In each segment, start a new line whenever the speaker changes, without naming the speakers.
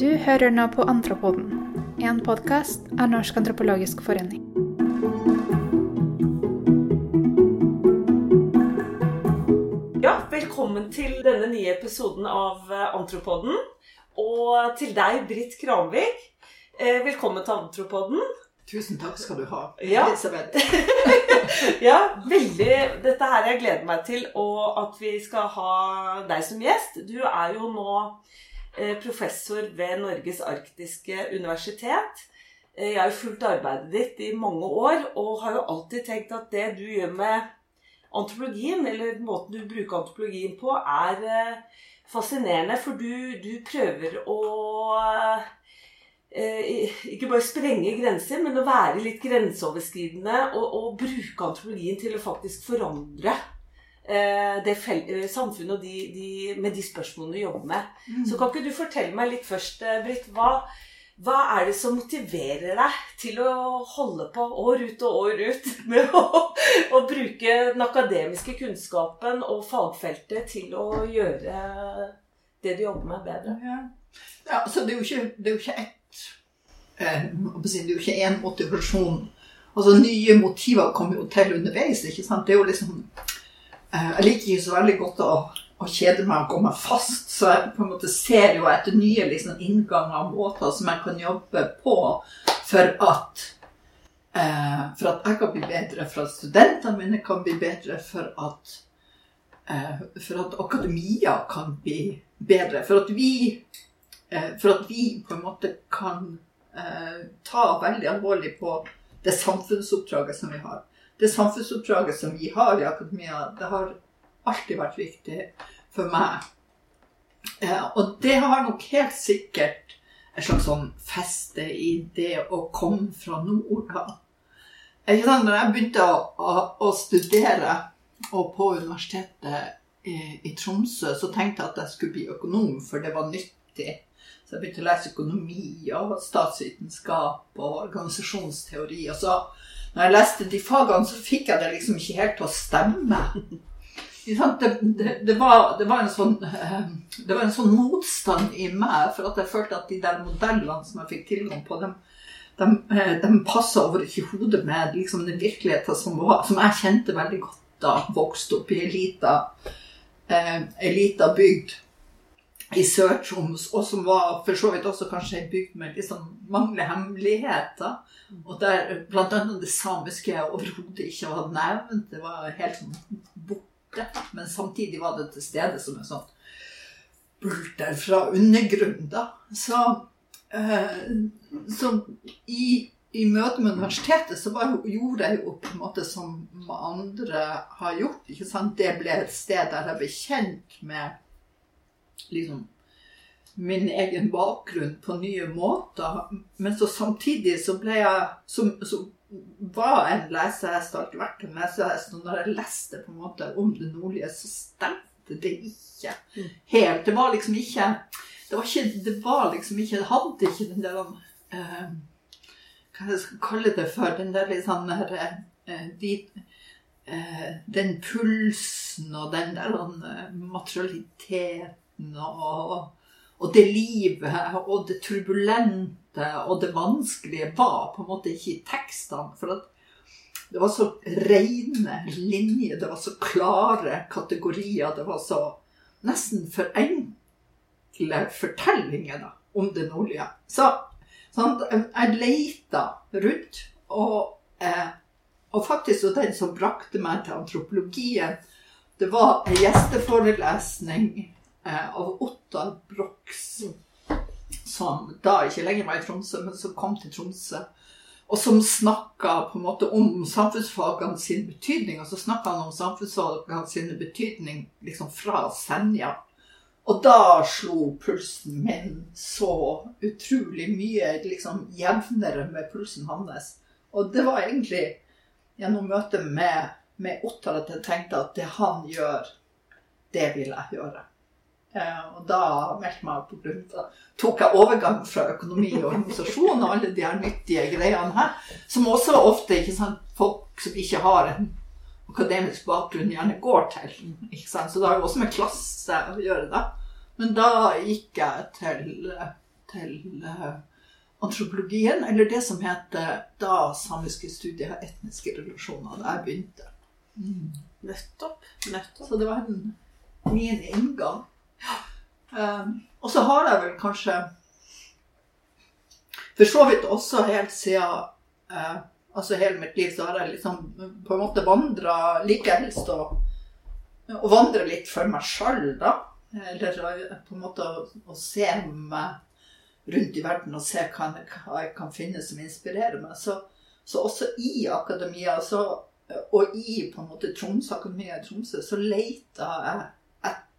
Du hører nå på Antropoden, en podkast av Norsk antropologisk forening.
Ja, velkommen til denne nye episoden av eh, Antropoden. Og til deg, Britt Kranvik. Eh, velkommen til Antropoden.
Tusen takk skal du ha,
Ja.
Elisabeth.
Ja, veldig Dette her jeg gleder meg til, og at vi skal ha deg som gjest. Du er jo nå professor ved Norges arktiske universitet. Eh, Jeg har jo fulgt arbeidet ditt i mange år, og har jo alltid tenkt at det du gjør med antropologien, eller måten du bruker antropologien på, er eh, fascinerende. For du, du prøver å eh, ikke bare sprenge grenser, men å være litt grenseoverskridende og, og bruke antropologien til å faktisk forandre eh, det fel eh, samfunnet og de, de, med de spørsmålene du jobber med. Så kan ikke du fortelle meg litt først, eh, Britt, hva, hva er det som motiverer deg til å holde på år ut og år ut med å, å bruke den akademiske kunnskapen og fagfeltet til å gjøre det du jobber med, bedre?
Ja. Ja, altså, det er jo ikke, det er jo ikke ett eh, Det er jo ikke én motivasjon. Altså, nye motiver kommer jo til underveis. ikke sant? Det er jo liksom eh, Jeg liker ikke så veldig godt å, å kjede meg og gå meg fast, så jeg på en måte ser jo etter nye liksom, innganger og måter som jeg kan jobbe på for at eh, for at jeg kan bli bedre, for at studentene mine kan bli bedre, for at eh, for at akademia kan bli bedre. For at vi, eh, for at vi på en måte kan eh, ta veldig alvorlig på det samfunnsoppdraget som vi har. Det samfunnsoppdraget som vi har i akademia, det har alltid vært viktig for meg. Eh, og det har nok helt sikkert et slags sånn feste i det å komme fra nord. da. Ikke sant? Når jeg begynte å, å, å studere og på universitetet i, i Tromsø, så tenkte jeg at jeg skulle bli økonom, for det var nyttig. Så jeg begynte å lese økonomi og statsvitenskap og organisasjonsteori. Og så, når jeg leste de fagene, så fikk jeg det liksom ikke helt til å stemme. Det, det, det, var, det, var en sånn, eh, det var en sånn motstand i meg, for at jeg følte at de der modellene som jeg fikk tilgang på, dem, de, eh, de passa over ikke hodet med liksom, den virkeligheten som, var, som jeg kjente veldig godt da vokste opp i ei lita eh, bygd i Sør-Troms, og som var for så vidt også kanskje ei bygd med liksom mange hemmeligheter. Og der annet det samiske overhodet ikke var nevnt. Det var helt sånn borte. Men samtidig var det til stede som en sånn bulter fra undergrunnen, da. Så, eh, så i, i møte med universitetet så var, gjorde jeg jo på en måte som andre har gjort. ikke sant? Det ble et sted der jeg ble kjent med liksom min egen bakgrunn på nye måter. Men så samtidig så ble jeg Så, så var en en lesehest, alltid vært en lesehest. Og når jeg leste på en måte om det nordlige, så stemte det ikke helt. Det var liksom ikke Det var, ikke, det var liksom ikke Det hadde ikke den der eh, Hva jeg skal kalle det for? Den der litt sånn der eh, de, eh, Den pulsen og den der eh, materialiteten og og det livet og det turbulente og det vanskelige var på en måte ikke i tekstene. For det var så rene linjer, det var så klare kategorier, det var så nesten for enkle fortellinger da, om det nordlige. Så sånn, jeg leita rundt, og, eh, og faktisk og den som brakte meg til antropologien, det var en gjesteforelesning av Ottar Brox, som da ikke lenger var i Tromsø, men som kom til Tromsø. Og som snakka på en måte om samfunnsfagene sin betydning. Og så snakka han om samfunnsfagene sin betydning liksom fra Senja. Og da slo pulsen min så utrolig mye liksom jevnere med pulsen hans. Og det var egentlig gjennom møtet med, med Ottar at jeg tenkte at det han gjør, det vil jeg gjøre. Eh, og da meldte meg på grunn tok jeg overgang fra økonomi og organisasjon og alle de her nyttige greiene her, som også ofte ikke sant, folk som ikke har en akademisk bakgrunn, gjerne går til. Så det har jo også med klasse å gjøre, da. Men da gikk jeg til, til eh, antropologien, eller det som heter da samiske studier etniske relasjoner, da jeg begynte.
Nettopp. Nettopp.
Så det var en, min inngang. Um, og så har jeg vel kanskje for så vidt også helt siden uh, Altså hele mitt liv så har jeg liksom på en måte vandra Liker jeg helst å, å vandre litt for meg sjøl, da. Eller på en måte å, å se meg rundt i verden og se hva, hva jeg kan finne som inspirerer meg. Så, så også i akademia så, og i på en måte Tromsø, akademia i Tromsø, så leita jeg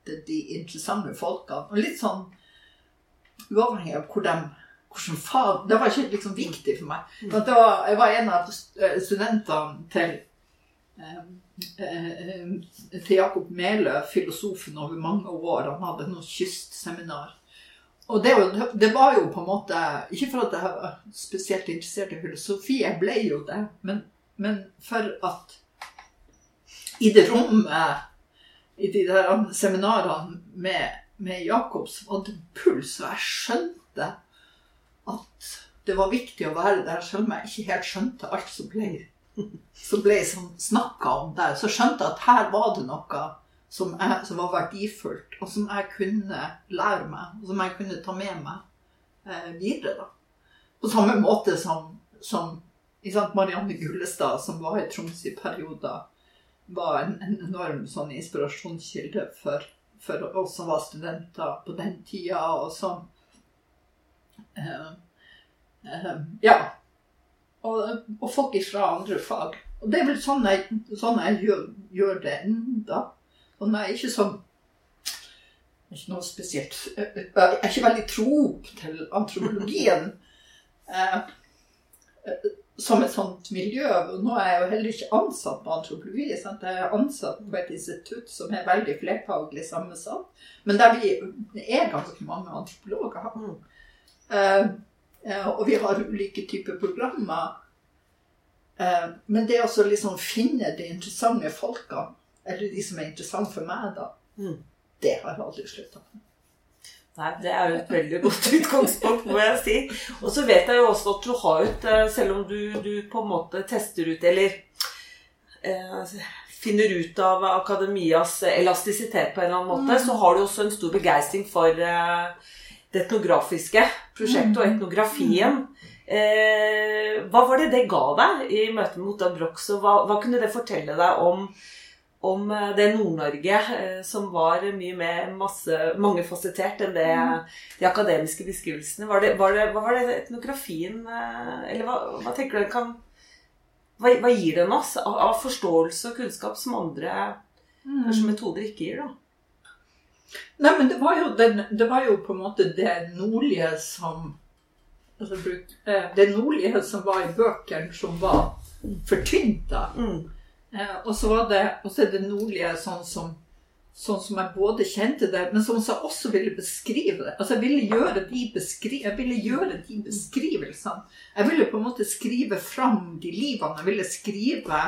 etter de interessante folkene. Og litt sånn uavhengig av hvor de hvordan fag Det var ikke liksom viktig for meg. For det var, jeg var en av studentene til eh, eh, til Jakob Melø, filosofen over mange år. Han hadde noe kystseminar. Og det, det var jo på en måte Ikke for at jeg var spesielt interessert i filosofi, jeg ble jo det, men, men for at i det rommet, i de der seminarene med, med Jakob, som var det puls, og jeg skjønte at det var viktig å være der, selv om jeg ikke helt skjønte alt som ble, som ble snakka om der. Så skjønte jeg at her var det noe som, jeg, som var verdifullt, og som jeg kunne lære meg, og som jeg kunne ta med meg eh, videre. da. På samme måte som, som Marianne Gullestad, som var i Troms i perioder, var en, en enorm sånn inspirasjonskilde for, for oss som var studenter på den tida, og som eh, eh, Ja. Og, og folk fra andre fag. Og det er vel sånn jeg, sånn jeg gjør, gjør det enda. Og jeg er ikke sånn ikke noe spesielt Jeg er ikke veldig tro til antropologien eh, eh, som et sånt miljø. Og nå er jeg jo heller ikke ansatt på antropologi. Sant? Jeg er ansatt på et institutt som er veldig flerfaglig sammensatt, men der vi er ganske mange antropologer. Eh, eh, og vi har ulike typer programmer. Eh, men det å liksom finne de interessante folkene, eller de som er interessante for meg, da,
Mm.
det har jeg aldri slutta med.
Nei, Det er jo et veldig godt utgangspunkt, må jeg si. Og så vet jeg jo også at du har ut, eh, selv om du, du på en måte tester ut, eller eh, finner ut av akademias elastisitet på en eller annen måte, så har du også en stor begeistring for eh, det etnografiske prosjektet og etnografien. Eh, hva var det det ga deg i møte med Otta Brox, og hva, hva kunne det fortelle deg om om eh, det Nord-Norge eh, som var mye mer masse, mangefasettert enn det, de akademiske beskrivelsene. Var det, var det, hva var det etnografien eh, Eller hva, hva tenker du kan hva, hva gir den oss av, av forståelse og kunnskap som andre kanskje metoder ikke gir? da?
Nei, men det var, jo den, det var jo på en måte det nordlige som altså, Det nordlige som var i bøkene, som var fortynt, da.
Mm.
Eh, og så var det og så er det nordlige sånn som, sånn som jeg både kjente det, men som jeg også ville beskrive det. Altså jeg ville gjøre de, beskri jeg ville gjøre de beskrivelsene. Jeg ville på en måte skrive fram de livene. Jeg ville skrive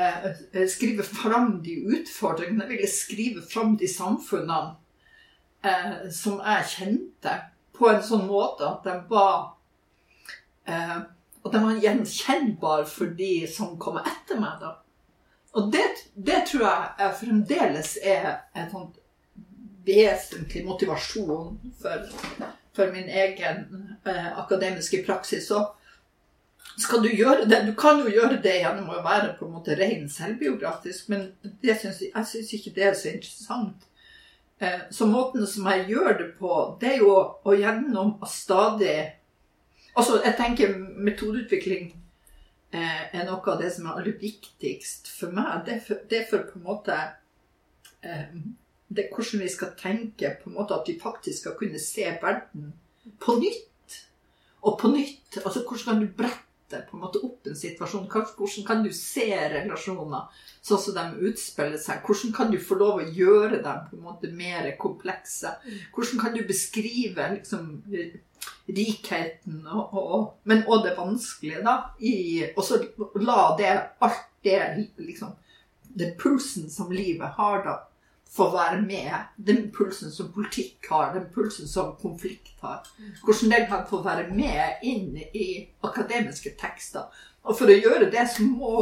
eh, skrive fram de utfordringene. Jeg ville skrive fram de samfunnene eh, som jeg kjente, på en sånn måte at de var eh, at den var gjenkjennbar for de som kommer etter meg. da. Og det, det tror jeg er fremdeles er en sånn vesentlig motivasjon for, for min egen eh, akademiske praksis. Så skal du gjøre det Du kan jo gjøre det gjennom å være på en måte ren selvbiografisk, men synes, jeg syns ikke det er så interessant. Eh, så måten som jeg gjør det på, det er jo å gjennom å stadig Altså, jeg tenker metodeutvikling eh, er noe av det som er aller viktigst for meg. Det er for, det er for på en måte eh, Det er hvordan vi skal tenke på en måte at vi faktisk skal kunne se verden på nytt. Og på nytt. Altså, hvordan kan du brette på en måte opp en situasjon? Hvordan kan du se relasjoner sånn som de utspiller seg? Hvordan kan du få lov å gjøre dem på en måte mer komplekse? Hvordan kan du beskrive liksom rikheten og, og, men også det vanskelige, da. I, og så la det alt det liksom Den pulsen som livet har, da, få være med. Den pulsen som politikk har, den pulsen som konflikt har. Hvordan den kan få være med inn i akademiske tekster. Og for å gjøre det, så må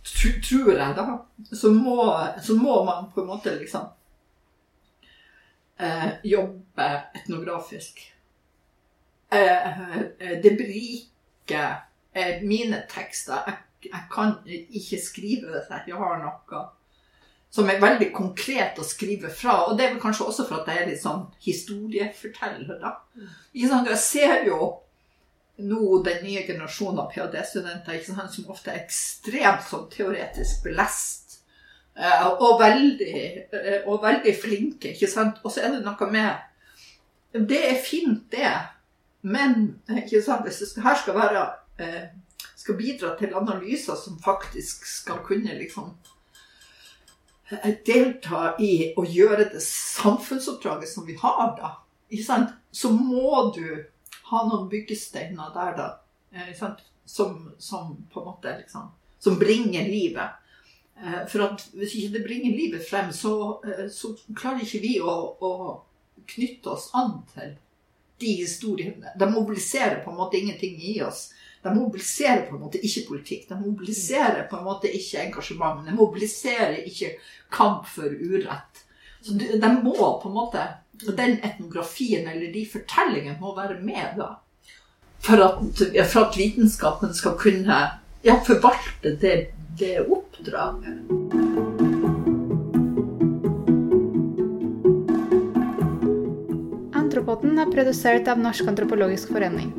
Tror jeg, da. Så må, så må man på en måte liksom eh, jobbe etnografisk. Eh, det beriker eh, mine tekster. Jeg, jeg, kan ikke skrive det Jeg har noe som er veldig konkret å skrive fra. Og det er vel kanskje også for at jeg er litt sånn historieforteller, da. Jeg ser jo nå den nye generasjonen av ph.d.-studenter som ofte er ekstremt sånn teoretisk belest. Eh, og veldig, eh, og veldig flinke, ikke sant. Og så er det noe med Det er fint, det. Men ikke sant, hvis det her skal være eh, skal bidra til analyser som faktisk skal kunne liksom delta i å gjøre det samfunnsoppdraget som vi har, da, ikke sant? så må du ha noen byggesteiner der, da, eh, som, som, på en måte liksom, som bringer livet. Eh, for at hvis ikke det bringer livet frem, så, eh, så klarer ikke vi å, å, knytte oss an til de historiene. De mobiliserer på en måte ingenting i oss. De mobiliserer på en måte ikke politikk. De mobiliserer på en måte ikke engasjement. De mobiliserer ikke kamp for urett. Så de, må på en måte Den etnografien eller de fortellingene må være med da. For at, for at vitenskapen skal kunne ja, forvalte det, det oppdraget.
Antropoden er produsert av Norsk antropologisk forening.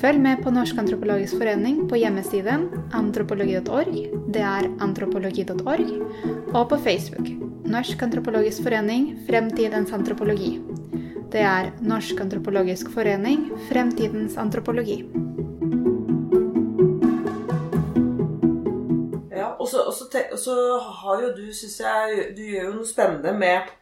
Følg med på Norsk antropologisk forening på hjemmesiden antropologi.org, det er antropologi.org, og på Facebook. Norsk antropologisk forening Fremtidens antropologi. Det er Norsk antropologisk forening Fremtidens antropologi.
Og så, og så, og så har jo du, syns jeg, du gjør jo noe spennende med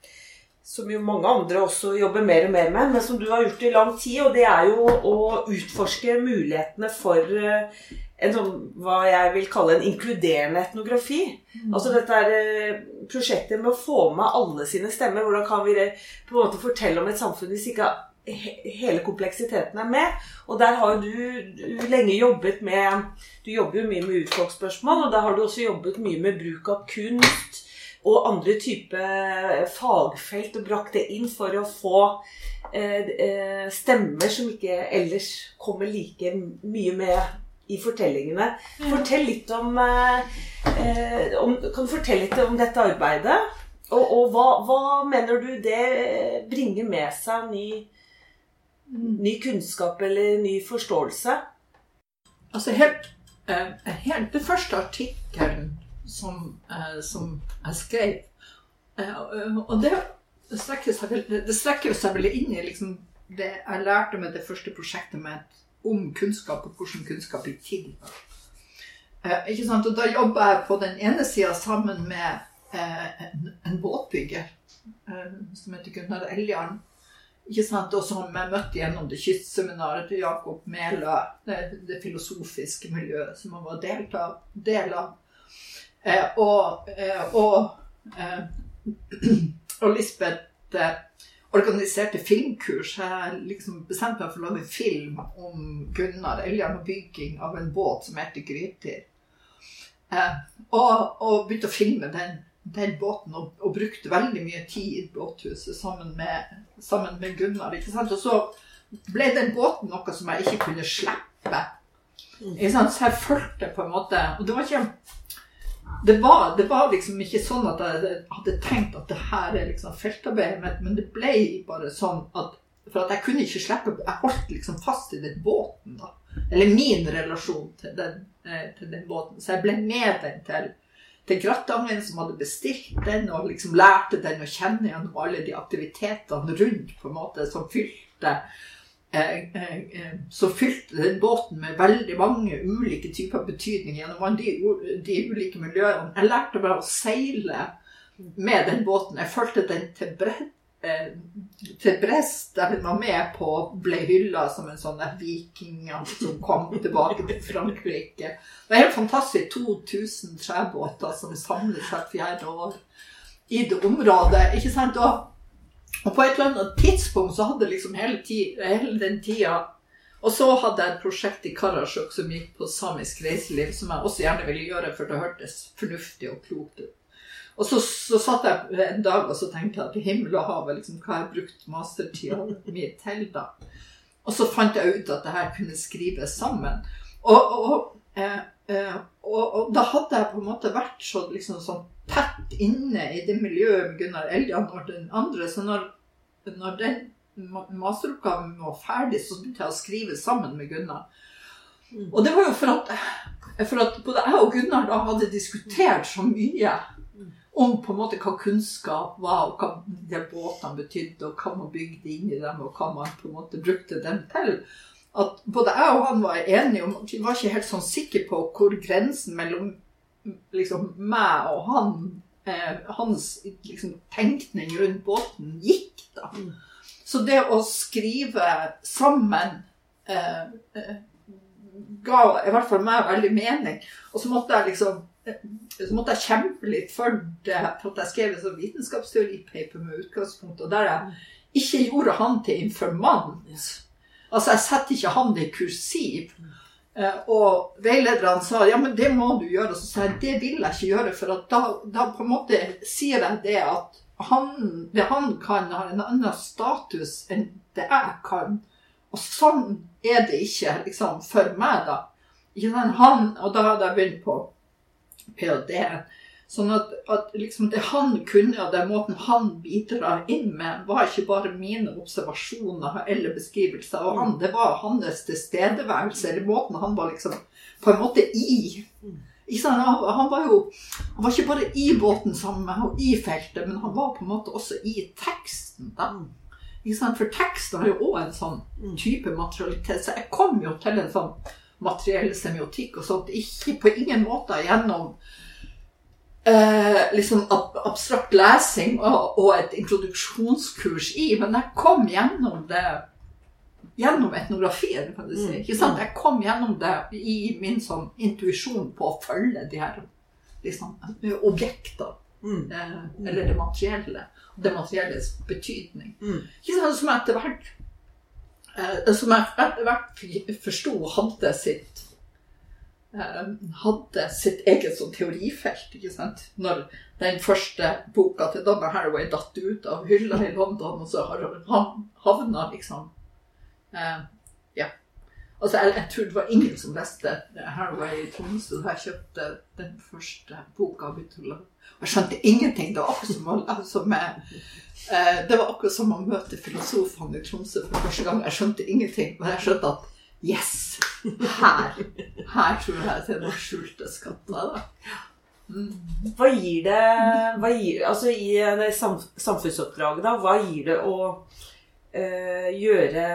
som jo mange andre også jobber mer og mer med, men som du har gjort i lang tid. Og det er jo å utforske mulighetene for eh, en sånn, hva jeg vil kalle en inkluderende etnografi. Mm. Altså dette er eh, prosjektet med å få med alle sine stemmer. Hvordan kan vi på en måte fortelle om et samfunn hvis ikke hele kompleksiteten er med? Og der har jo du, lenge jobbet med Du jobber jo mye med utfolksspørsmål, og der har du også jobbet mye med bruk av kunst og andre typer fagfelt og brakt det inn for å få eh, eh, stemmer som ikke ellers kommer like mye med i fortellingene. Fortell litt om, eh, om Kan du fortelle litt om dette arbeidet? Og, og hva, hva, mener du det bringer med seg ny, ny kunnskap eller ny forståelse?
Altså helt, helt Den første artikkelen som, eh, som jeg skrev. Eh, og det strekker seg, det strekker seg vel inn i liksom det jeg lærte med det første prosjektet mitt om kunnskap og hvordan kunnskap blir til. Eh, ikke sant? Og da jobba jeg på den ene sida sammen med en, en båtbygger som heter Gunnar Eljarn. Ikke sant? Og som jeg møtte gjennom det kystseminaret til Jakob Melø, det, det, filosofiske miljøet som han var del av. Eh, og, eh, og, eh, og Lisbeth organiserte filmkurs. Jeg liksom bestemte meg for å lage film om Gunnar Eljan og bygging av en båt som heter Gryter. Og, og, begynte å filme den, den båten og, og, brukte veldig mye tid i båthuset sammen med, sammen med Gunnar. Og så ble den båten noe som jeg ikke kunne slippe. Ikke? Så jeg fulgte på en måte Og det var ikke det var, det var, liksom ikke sånn at jeg hadde tenkt at det her er liksom feltarbeidet mitt, men det ble bare sånn at For at jeg kunne ikke slippe Jeg holdt liksom fast i den båten, da. Eller min relasjon til den, eh, til den båten. Så jeg ble med den til, til Grattangen, som hadde bestilt den, og liksom lærte den å kjenne gjennom alle de aktivitetene rundt, på en måte, som fylte Eh, eh, eh, så fylte den båten med veldig mange ulike typer betydninger gjennom de, de ulike miljøene. Jeg lærte bare å seile med den båten. Jeg fulgte den til, Bre til Brest, der hun var med på ble hylla som en sånn viking som kom tilbake til Frankrike. Det er helt fantastisk. 2000 trebåter som samles hvert fjerde år i det området. ikke sant? Og, og på et eller annet tidspunkt så hadde liksom hele, ti, hele den tida Og så hadde jeg et prosjekt i Karasjok som gikk på samisk reiseliv, som jeg også gjerne ville gjøre, for det hørtes fornuftig og klokt ut. Og så, så satt jeg en dag og så tenkte jeg at himmel og hav, liksom, hva har jeg brukt mastertida mi til da? Og så fant jeg ut at det her kunne skrives sammen. Og, og, eh, eh, og, og da hadde jeg på en måte vært så liksom sånn tett inne i det miljøet med Gunnar Eljan og den andre. Så når, når den masteroppgaven var ferdig, så begynte jeg å skrive sammen med Gunnar. Og det var jo for at, for at både jeg og Gunnar da hadde diskutert så mye om på en måte hva kunnskap var, og hva de båtene betydde, og hva man bygde inn i dem, og hva man på en måte brukte dem til. At både jeg og han var enige om Vi var ikke helt sånn sikre på hvor grensen mellom liksom meg og han eh, Hans liksom, tenkning rundt båten gikk, da. Mm. Så det å skrive sammen eh, eh, ga i hvert fall meg veldig mening. Og så måtte jeg liksom så måtte jeg kjempe litt for det, for at jeg skrev et vitenskapsteoripaper med utgangspunkt, og der jeg ikke gjorde han til informant. Altså, jeg setter ikke han i kursiv. Eh, og veilederne sa ja, men det må du gjøre. Og så sa jeg det vil jeg ikke gjøre, for da, da, på en måte sier jeg det at han, det han kan, har en annen status enn det jeg kan. Og sånn er det ikke liksom, for meg, da. Han, og da hadde jeg begynt på ph.d. Sånn at, at liksom det han kunne, og den måten han bidrar inn med, var ikke bare mine observasjoner eller beskrivelser av han, det var hans tilstedeværelse, eller måten han var liksom på en måte i. Han var jo han var ikke bare i båten sammen med og i feltet, men han var på en måte også i teksten. da. For teksten har jo òg en sånn type materialitet. Så jeg kom jo til en sånn materiell semiotikk og sånt. Ikke på ingen måte gjennom eh, liksom ab abstrakt lesing og, og, et introduksjonskurs i, men jeg kom gjennom det gjennom etnografien, kan du si. Mm. Ikke sant? Jeg kom gjennom det i min sånn intuisjon på å følge de her liksom, objektene. Mm. Eh, eller det materielle. Det materielles betydning. Mm. Ikke sant? Som etter hvert som jeg etter hvert forsto hadde sitt eh, hadde sitt eget sånn teorifelt. ikke sant? Når den første boka til Donna Haraway datt ut av hylla i London, og så havna liksom eh, Ja. Altså, jeg, jeg, tror det var ingen som leste Haraway i Tromsø da jeg kjøpte den første boka. Og jeg skjønte ingenting. Det var akkurat som, altså, med Eh, det var akkurat som å møte filosofene i Tromsø for første gang. Jeg skjønte ingenting, men jeg skjønte at yes! Her, her tror jeg det er noen skjulte skatter.
Mm. Hva gir det hva gir, Altså i det samfunnsoppdraget, da, hva gir det å uh, gjøre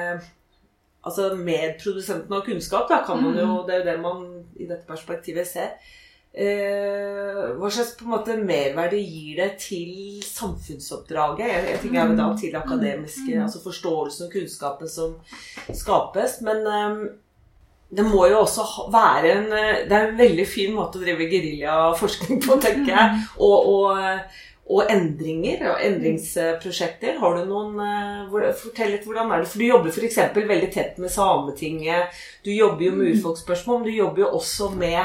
Altså medprodusenten av kunnskap, da kan man jo mm. Det er jo det man i dette perspektivet ser. Eh, hva slags på en måte merverdi gir det til samfunnsoppdraget? Jeg, jeg tenker da til akademiske, mm. altså forståelsen og kunnskapen som skapes. Men eh, det må jo også være en Det er en veldig fin måte å drive geriljaforskning på, tenker jeg. Mm. Og, og, og, endringer og endringsprosjekter. Har du noen eh, Fortell litt hvordan er det? For du jobber f.eks. veldig tett med Sametinget. Du jobber jo med mm. urfolksspørsmål, men du jobber jo også med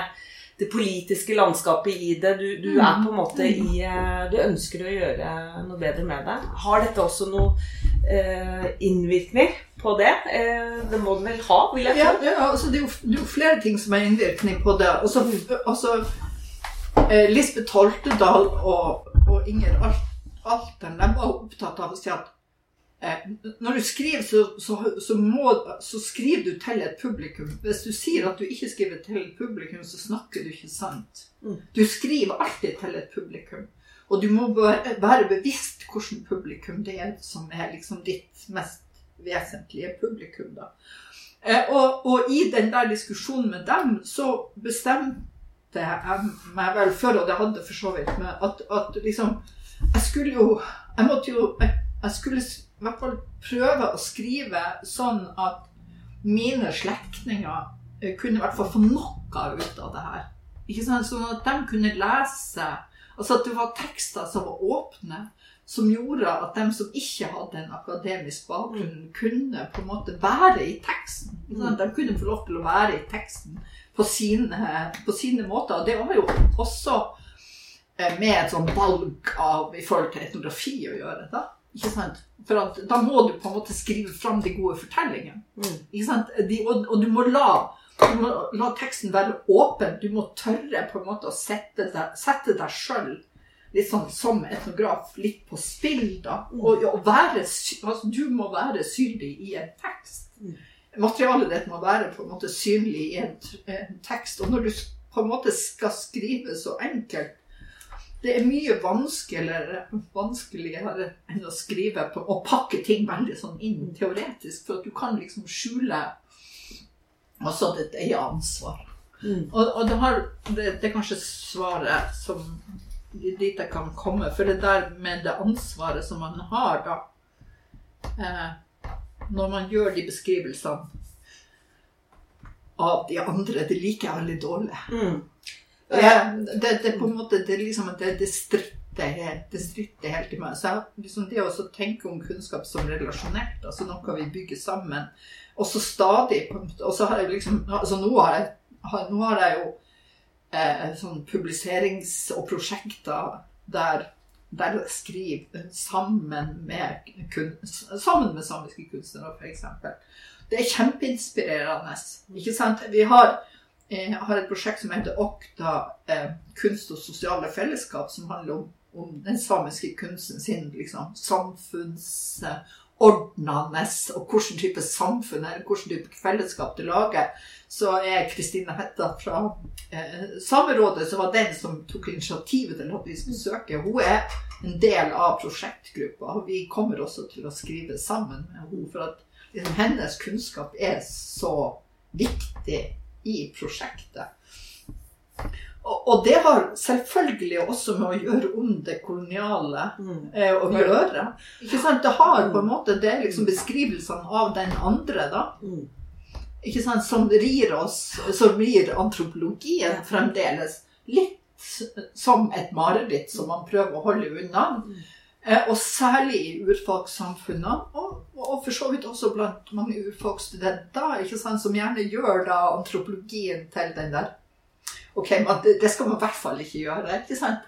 det politiske landskapet i det. Du, du, er på en måte i eh, Du ønsker å gjøre noe bedre med det. Har dette også noe eh, innvirkning på det? Eh, det må den vel ha, vil jeg
tro? Ja, ja altså, det, er jo, det, er jo, flere ting som er innvirkning på det. Også, altså, eh, Lisbeth Holtedal og, og Inger Alten de var opptatt av å si at Eh, når du skriver, så, så, så, må, så, skriver du til et publikum. Hvis du sier at du ikke skriver til et publikum, så snakker du ikke sant. Mm. Du skriver alltid til et publikum. Og du må være bevisst hvilket publikum det er som er liksom ditt mest vesentlige publikum. da. Eh, og, og, i den der diskusjonen med dem, så bestemte jeg meg vel før, og det hadde for så vidt men at, at liksom Jeg skulle jo Jeg måtte jo Jeg, jeg skulle i hvert fall prøve å skrive sånn at mine slektninger eh, kunne i hvert fall få noe ut av det her. Ikke sant? Sånn at de kunne lese Altså at det var tekster som var åpne, som gjorde at dem som ikke hadde en akademisk bakgrunn, kunne på en måte være i teksten. Sant? De kunne få lov til å være i teksten på sine, på sine måter. Det var jo også eh, med et sånn valg av i forhold til etnografi å gjøre. da. Ikke sant? For at, da må du på en måte skrive fram de gode fortellingene.
Mm.
Ikke sant? De, og, og du må la du må la teksten være åpen. Du må tørre på en måte å sette deg, sette deg sjøl litt sånn som etnograf litt på spill, da. Og, og være, altså, du må være synlig i en tekst. Materialet ditt må være på en måte synlig i en, en tekst. Og når du på en måte skal skrive så enkelt Det er mye vanskeligere, vanskeligere enn å skrive på, og pakke ting veldig sånn inn teoretisk, for at du kan liksom skjule også ditt eget ansvar.
Mm.
Og, og det, har, det, det er kanskje svaret som dit jeg kan komme. For det der med det ansvaret som man har da eh, Når man gjør de beskrivelsene av de andre, det liker jeg veldig dårlig.
Mm.
Det, det, det er på en måte Det, liksom, det, det stritter helt, det helt i meg. Så jeg, liksom det å tenke om kunnskap som relasjonelt, altså noe vi bygger sammen, og så stadig Og så har jeg liksom altså Nå har jeg, har, nå har jeg jo eh, sånn publiserings- og prosjekter der jeg skriver sammen med, sammen med samiske kunstnere, f.eks. Det er kjempeinspirerende. Ikke sant? Vi har, eh, har et prosjekt som heter Okta eh, kunst og sosiale fellesskap, som handler om, om den samiske kunsten sin liksom, samfunnsordnende, og hvilken type samfunn eller hvilken type fellesskap du lager. Så er Kristine Hetta fra eh, Samerådet, som var den som tok initiativet til at vi skulle søke, hun er en del av prosjektgruppa. Og vi kommer også til å skrive sammen med henne, for at liksom, hennes kunnskap er så viktig i prosjektet. Og, det har selvfølgelig også med å gjøre om det koloniale
Mm.
eh, å gjøre. Ikke sant? Det har på en måte Det er liksom beskrivelsene av den andre, da.
Mm.
Ikke sant? Som rir oss, som rir antropologien fremdeles litt som et mareritt som man prøver å holde unna. Eh, og særlig i urfolkssamfunnene, og, og for så vidt også blant mange urfolksstudenter, ikke sant? som gjerne gjør da antropologien til den der Ok, men det, det skal man i hvert fall ikke gjøre. ikke sant?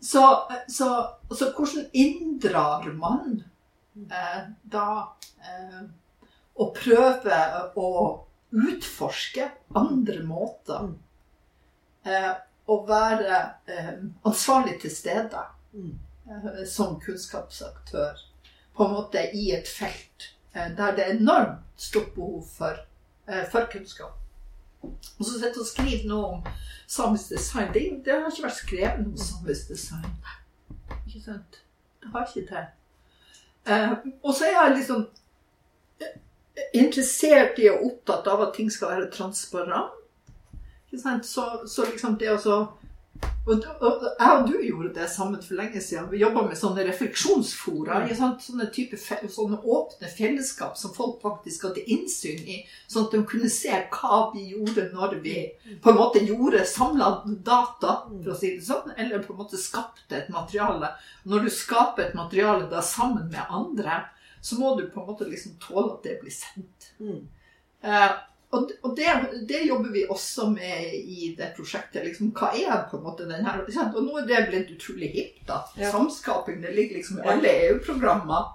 Så, så, så hvordan inndrar man eh, da eh, å prøve å utforske andre måter? Eh, å være eh, ansvarlig til stede
Mm.
eh, som kunnskapsaktør på en måte i et felt eh, der det er enormt stort behov for, for kunnskap. Og så sitte og skrive noe om samisk design. Det, det har ikke vært skrevet noe om samisk design. Ikke sant? Det har ikke det. Eh, og så er jeg liksom eh, interessert i og opptatt av at ting skal være transparent. Ikke sant? Så, så liksom det å så og, og, jeg og du gjorde det sammen for lenge siden. Vi jobba med sånne refleksjonsfora. Sånne, type, sånne åpne fellesskap som folk faktisk hadde innsyn i. Sånn at de kunne se hva vi gjorde når vi på en måte gjorde samla data, for å si det sånn. Eller på en måte skapte et materiale. Når du skaper et materiale da sammen med andre, så må du på en måte liksom tåle at det blir sendt.
Mm.
Eh, og og det, det jobber vi også med i det prosjektet. Liksom, hva er på en måte den her? Og nå er det blitt utrolig hipt. da.
Ja.
Samskaping det ligger liksom i alle EU-programmer.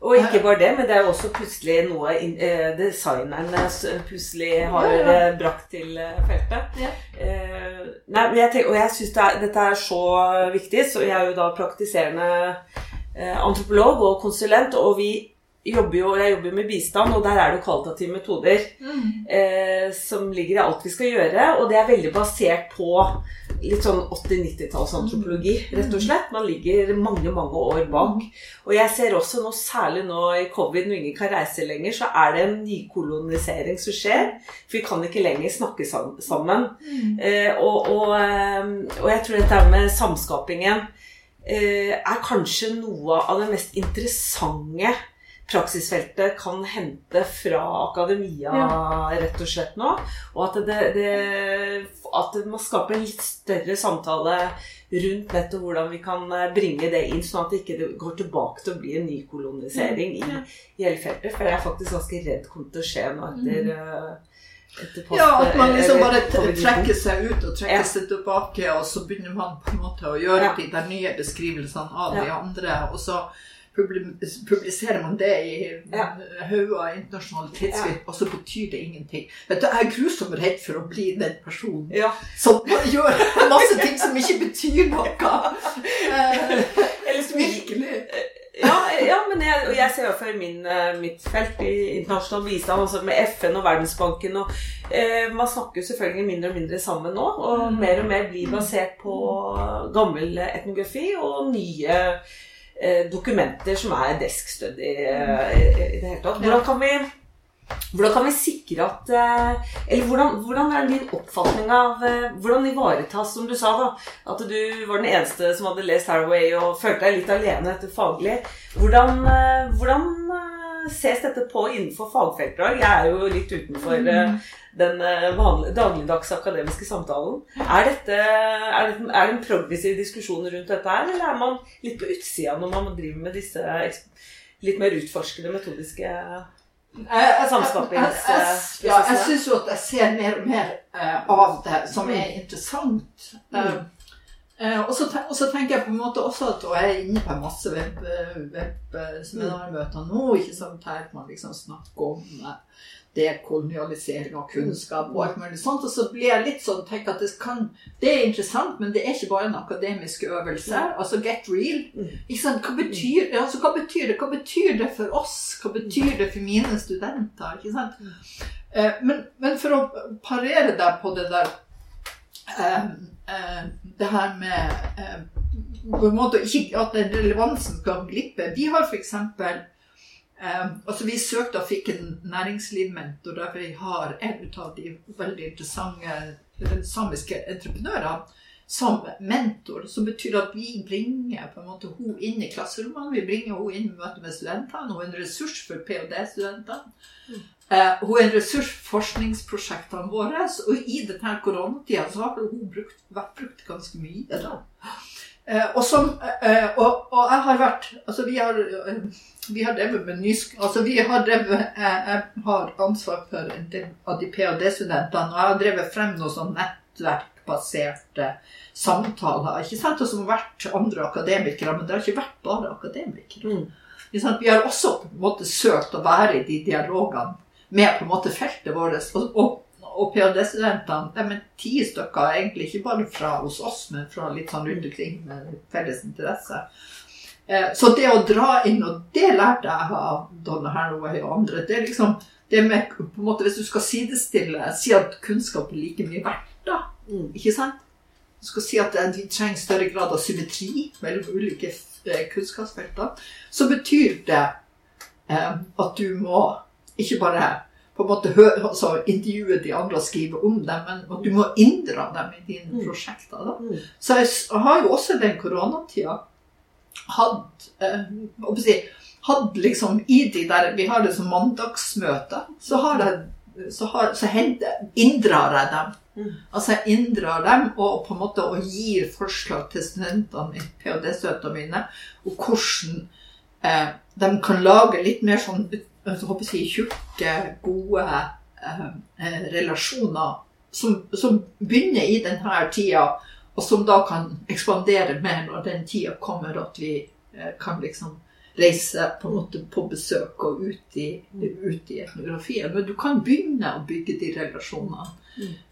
Og ikke bare det, men det er jo også plutselig noe eh, designerne plutselig har
Ja, ja.
eh, brakt til eh, feltet.
Ja.
Eh, nei, jeg tenker, og jeg syns det dette er så viktig, så jeg er jo da praktiserende eh, antropolog og konsulent, og vi jobber jo, jeg jobber med bistand, og der er det kvalitative metoder eh, som ligger i alt vi skal gjøre, og det er veldig basert på litt sånn 80-90-tallsantropologi, rett og slett. Man ligger mange, mange år bak. Og jeg ser også nå, særlig nå i covid, når ingen kan reise lenger, så er det en nykolonisering som skjer. For vi kan ikke lenger snakke sammen. sammen. Eh, og, og, eh, og jeg tror dette med samskapingen eh, er kanskje noe av det mest interessante praksisfeltet kan hente fra akademia, rett og slett nå. Og at, det, det, at man skaper en litt større samtale rundt nettopp hvordan vi kan eh, bringe det inn, sånn at det ikke går tilbake til å bli en ny kolonisering i, i hele feltet. For jeg er faktisk ganske redd kommer til å skje nå etter eh,
ja, at man liksom bare trekker seg ut og trekker ja. seg tilbake, og så begynner man på en måte å gjøre ja. de der nye beskrivelsene av ja. de andre. Og så publiserer man det i ja. hauger av internasjonale tidsskrift, og så betyr det ingenting. Vet du, Jeg er grusomt redd for å bli den personen ja. som gjør masse ting som ikke betyr noe.
Eller som virkelig ja, ja, men jeg, jeg ser jo for min, eh, mitt felt i internasjonal bistand, altså med FN og Verdensbanken og eh, Man snakker jo selvfølgelig mindre og mindre sammen nå, og mer og mer blir basert på gammel etnografi og nye dokumenter som er desk-study eh, i det hele tatt. Hvordan kan vi, hvordan kan vi sikre at eh, Eller hvordan, hvordan, er din oppfatning av Hvordan ivaretas, som du sa, da, at du var den eneste som hadde lest Haraway og følte deg litt alene etter faglig. Hvordan, hvordan ses dette på innenfor fagfeltet? Jeg er jo litt utenfor mm den eh, vanlige, dagligdags akademiske samtalen. Er, dette, er, det, er, det, en progressiv diskusjon rundt dette her, eller er man litt på utsida når man driver med disse litt mer utforskende metodiske samskapingsprosessene?
Ja, jeg syns jo at jeg ser mer og mer av det som er interessant. Uh, uh, og, så, og, så, tenker jeg på en måte også at Og jeg er inne på masse masse webseminarmøter web, nå, ikke sant, her man liksom snakker om dekolonialisering av kunnskap og alt mulig sånt. Og så blir jeg litt sånn tenker at det, kan, det er interessant, men det er ikke bare en akademisk øvelse. Altså get real. Mm. Ikke sant? Hva, betyr, altså, hva betyr det? Hva betyr det for oss? Hva betyr det for mine studenter? Ikke sant? Mm. Eh, men, men, for å parere deg på det der eh, eh, Det her med eh, på en måte ikke At den relevansen skal glippe. Vi har f.eks. Eh, altså Vi søkte og fikk en næringslivmentor der vi har en av de veldig interessante samiske entreprenørene som mentor. Som betyr at vi bringer på en måte hun inn i klasserommene. Vi bringer hun inn i møte med studentene. Hun er en ressurs for ph.d.-studentene. Mm. Uh, hun er en ressurs for forskningsprosjektene våre. Og i denne koronatida så har hun brukt, vært brukt ganske mye. da. Uh, og, som, uh, og, og, jeg har vært Altså, vi har vi har drevet med nysk... Altså, vi har drevet Jeg, jeg har ansvar for en del av de ph.d.-studentene, og jeg har drevet frem noe sånn nettverkbaserte samtaler. ikke sant, og Som har vært andre akademikere, men det har ikke vært bare akademikere. Mm. Vi har også på en måte søkt å være i de dialogene med på en måte feltet vårt. Og, og, og ph.d.-studentene, de er ti stykker, egentlig ikke bare fra hos oss, men fra litt sånn rundt omkring med felles interesse. Eh, så det å dra inn, og det lærte jeg av Donna Haraway og andre det er liksom det med, på en måte, Hvis du skal sidestille, si at kunnskap er like mye verdt, da. Mm. Ikke sant? Du skal si at vi trenger større grad av symmetri mellom ulike eh, kunnskapsfelter. Så betyr det eh, at du må ikke bare på en måte høre, altså, intervjue de andre og skrive om dem, men at du må inndra dem i dine mm. prosjekter. Mm. Så jeg har jo også den koronatida hatt eh, si, hadde liksom i de der Vi har det som mandagsmøter. Så, har jeg, så, har, så inndrar jeg dem. Altså jeg inndrar dem og på en måte og gir forslag til studentene mine, ph.d.-støtene mine, og hvordan eh, de kan lage litt mer sånn så håper jeg, tjukke, gode eh, eh, relasjoner som, som, begynner i denne tida og som da kan ekspandere mer når den tida kommer at vi eh, kan liksom reise på en måte på besøk og ut i, ut i etnografien. Men du kan begynne å bygge de relasjonene eh,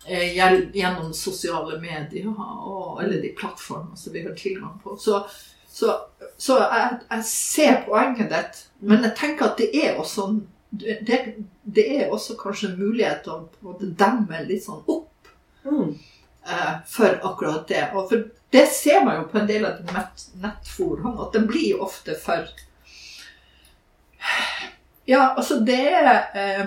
gjennom sosiale medier og alle de plattformene som vi har tilgang på. Så, så, så jeg, jeg, ser poenget ditt, men jeg tenker at det er også det, det er også kanskje en mulighet å demme litt sånn opp. Mm eh, for akkurat det. Og for det ser man jo på en del av de nettforene, at den blir ofte for Ja, altså det er eh,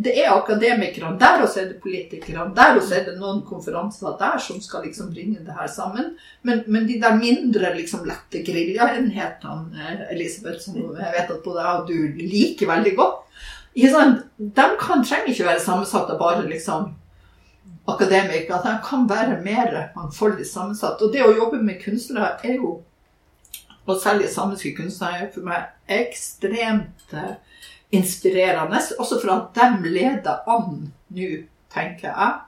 det er akademikerne der, og så er det politikerne der, og så er det noen konferanser der som skal liksom bringe det her sammen. Men, men de der mindre liksom lette geriljaenhetene, Elisabeth, som jeg vet at både jeg og du liker veldig godt, de kan, trenger ikke være sammensatt av bare liksom akademikere. De kan være mer mangfoldig sammensatt. Og det å jobbe med kunstnere er jo, og særlig samiske kunstnere, er for meg ekstremt eh, inspirerende. Også for at de leder an nå, tenker jeg.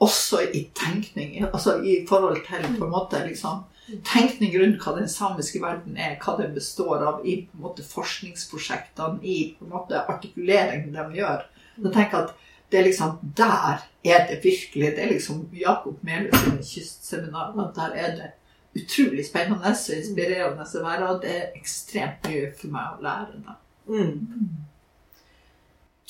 Også i tenkning, altså i forhold til på en måte liksom tenkning rundt hva den samiske verden er, hva den består av, i på en måte forskningsprosjektene, i på en måte artikuleringen de gjør. Tenker jeg at det er liksom Der er det virkelig Det er liksom Jakob Melhus kystseminar. at Der er det utrolig spennende og inspirerende å være. Og det er ekstremt mye for meg å lære. da. Mm.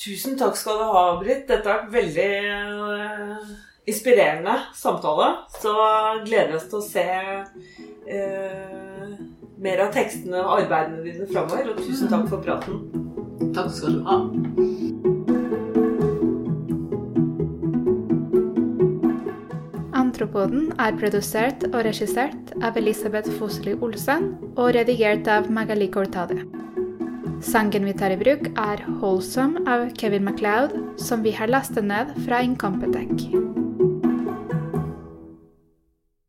Tusen takk skal du ha, Britt. Dette har vært veldig uh, inspirerende samtale. Så gleder vi oss til å se uh, mer av tekstene og arbeidene dine framover. Og tusen takk for praten.
Takk skal du ha.
Antropoden er produsert og regissert av Elisabeth Fosseli Olsen og redigert av Magali Cortade. Sangen vi tar i bruk, er 'Wholesome' av Kevin MacLeod, som vi har lastet ned fra Incompetech.